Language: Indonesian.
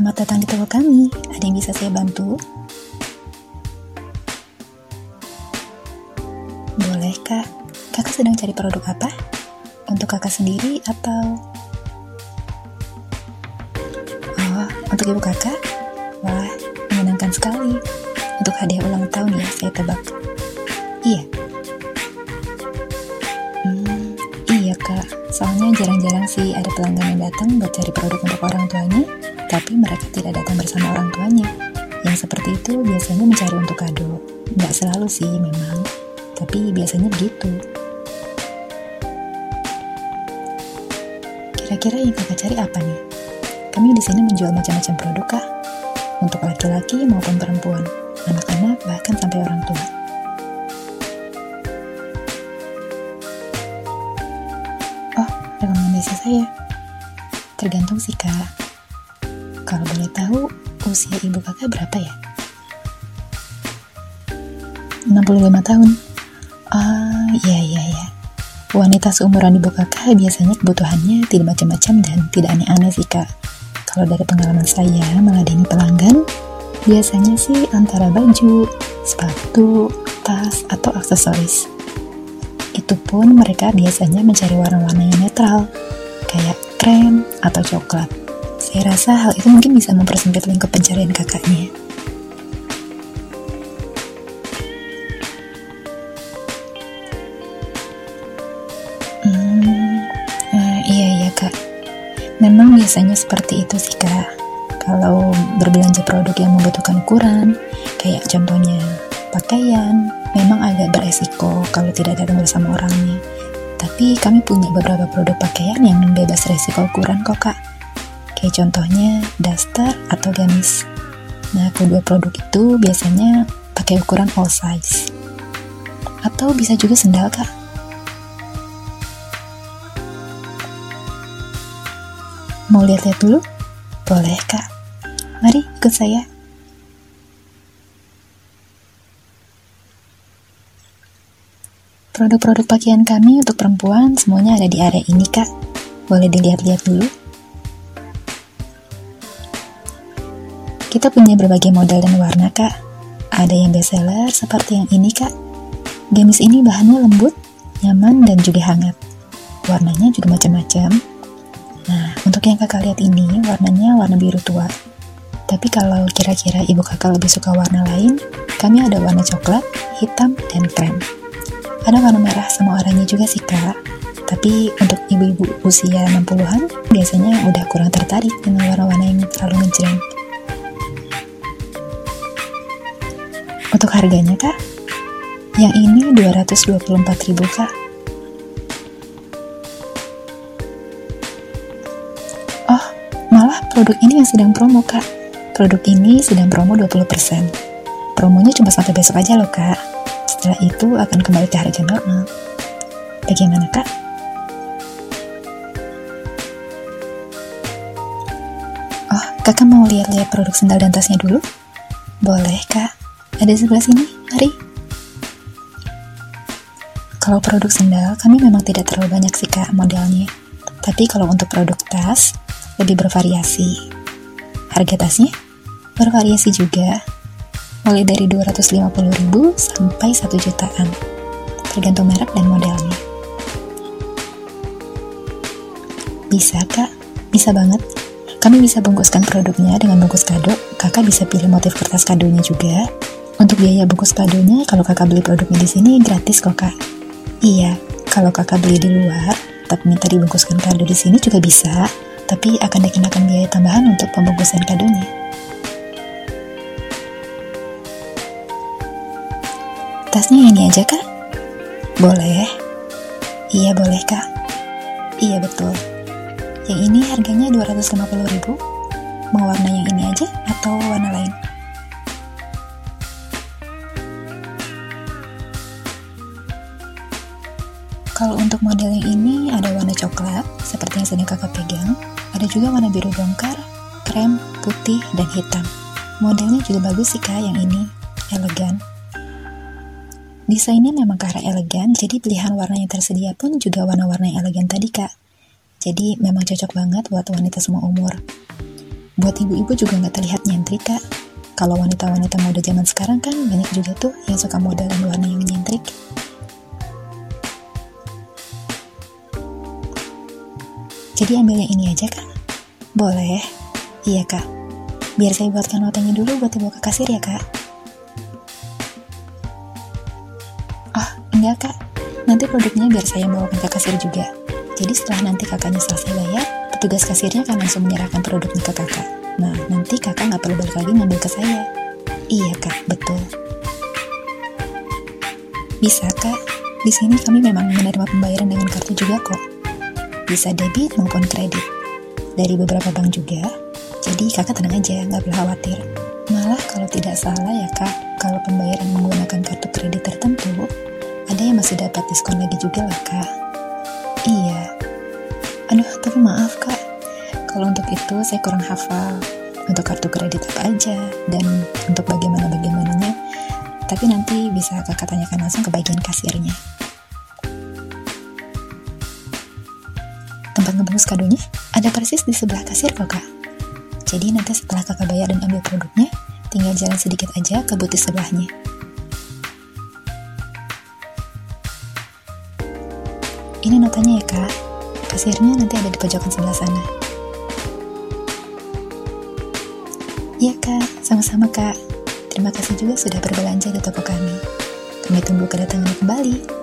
Selamat datang di toko kami. Ada yang bisa saya bantu? Boleh, Kak. Kakak sedang cari produk apa? Untuk kakak sendiri atau... Oh, untuk ibu kakak? Wah, menyenangkan sekali. Untuk hadiah ulang tahun ya, saya tebak. Iya. Hmm, iya, Kak. Soalnya jarang-jarang sih ada pelanggan yang datang buat cari produk untuk orang tuanya tapi mereka tidak datang bersama orang tuanya. Yang seperti itu biasanya mencari untuk kado. Nggak selalu sih memang, tapi biasanya begitu. Kira-kira yang kakak cari apa nih? Kami di sini menjual macam-macam produk kah? Untuk laki-laki maupun perempuan, anak-anak bahkan sampai orang tua. Oh, rekomendasi saya. Tergantung sih kak, kalau boleh tahu, usia ibu kakak berapa ya? 65 tahun. Ah, iya iya iya. Wanita seumuran ibu kakak biasanya kebutuhannya tidak macam-macam dan tidak aneh-aneh sih kak. Kalau dari pengalaman saya meladeni pelanggan, biasanya sih antara baju, sepatu, tas, atau aksesoris. Itu pun mereka biasanya mencari warna-warna yang netral, kayak krem atau coklat. Saya rasa hal itu mungkin bisa mempersempit lingkup pencarian kakaknya. Hmm, uh, iya iya kak. Memang biasanya seperti itu sih kak. Kalau berbelanja produk yang membutuhkan ukuran, kayak contohnya pakaian, memang agak beresiko kalau tidak datang bersama orangnya. Tapi kami punya beberapa produk pakaian yang bebas resiko ukuran kok kak kayak contohnya daster atau gamis. Nah, kedua produk itu biasanya pakai ukuran all size. Atau bisa juga sendal, Kak. Mau lihat-lihat dulu? Boleh, Kak. Mari ikut saya. Produk-produk pakaian kami untuk perempuan semuanya ada di area ini, Kak. Boleh dilihat-lihat dulu. Kita punya berbagai model dan warna, Kak. Ada yang bestseller seperti yang ini, Kak. Gamis ini bahannya lembut, nyaman, dan juga hangat. Warnanya juga macam-macam. Nah, untuk yang kakak lihat ini, warnanya warna biru tua. Tapi kalau kira-kira ibu kakak lebih suka warna lain, kami ada warna coklat, hitam, dan krem. Ada warna merah sama oranye juga sih, Kak. Tapi untuk ibu-ibu usia 60-an, biasanya udah kurang tertarik dengan warna-warna yang terlalu ngejreng. Untuk harganya kak? Yang ini 224 ribu kak. Oh, malah produk ini yang sedang promo kak. Produk ini sedang promo 20%. Promonya cuma sampai besok aja loh kak. Setelah itu akan kembali ke harga normal. Bagaimana kak? Oh, kakak mau lihat-lihat produk sendal dan tasnya dulu? Boleh kak. Ada sebelah sini, mari. Kalau produk sendal, kami memang tidak terlalu banyak sih kak modelnya. Tapi kalau untuk produk tas, lebih bervariasi. Harga tasnya bervariasi juga, mulai dari 250 ribu sampai 1 jutaan, tergantung merek dan modelnya. Bisa kak, bisa banget. Kami bisa bungkuskan produknya dengan bungkus kado. Kakak bisa pilih motif kertas kadonya juga. Untuk biaya bungkus kadonya, kalau kakak beli produknya di sini gratis kok kak. Iya, kalau kakak beli di luar, tapi minta dibungkuskan kado di sini juga bisa, tapi akan dikenakan biaya tambahan untuk pembungkusan kadonya. Tasnya ini aja kak? Boleh. Iya boleh kak. Iya betul. Yang ini harganya 250 ribu. Mau warna yang ini aja atau warna lain? Kalau untuk model yang ini ada warna coklat, seperti yang sedang kakak pegang. Ada juga warna biru bongkar, krem, putih, dan hitam. Modelnya juga bagus sih kak yang ini, elegan. Desainnya memang arah elegan, jadi pilihan warna yang tersedia pun juga warna-warna yang elegan tadi kak. Jadi memang cocok banget buat wanita semua umur. Buat ibu-ibu juga nggak terlihat nyentrik kak. Kalau wanita-wanita mode zaman sekarang kan banyak juga tuh yang suka model dan warna yang nyentrik. Jadi ambil yang ini aja kak? Boleh? Iya kak. Biar saya buatkan notanya dulu buat dibawa ke kasir ya kak. Oh, enggak kak. Nanti produknya biar saya bawakan ke kasir juga. Jadi setelah nanti kakaknya selesai bayar, petugas kasirnya akan langsung menyerahkan produknya ke kakak. Nah, nanti kakak nggak perlu balik lagi ngambil ke saya. Iya kak, betul. Bisa kak, di sini kami memang menerima pembayaran dengan kartu juga kok. Bisa debit maupun kredit. Dari beberapa bank juga, jadi kakak tenang aja, nggak perlu khawatir. Malah kalau tidak salah ya kak, kalau pembayaran menggunakan kartu kredit tertentu, ada yang masih dapat diskon lagi juga lah kak. Iya. Aduh, tapi maaf kak, kalau untuk itu saya kurang hafal untuk kartu kredit apa aja dan untuk bagaimana bagaimananya. Tapi nanti bisa kakak tanyakan langsung ke bagian kasirnya. Ngebungkus kadonya ada persis di sebelah kasir kok kak. Jadi nanti setelah kakak bayar dan ambil produknya, tinggal jalan sedikit aja ke butik sebelahnya. Ini notanya ya kak, kasirnya nanti ada di pojokan sebelah sana. Iya kak, sama-sama kak. Terima kasih juga sudah berbelanja di toko kami. Kami tunggu kedatangan kembali.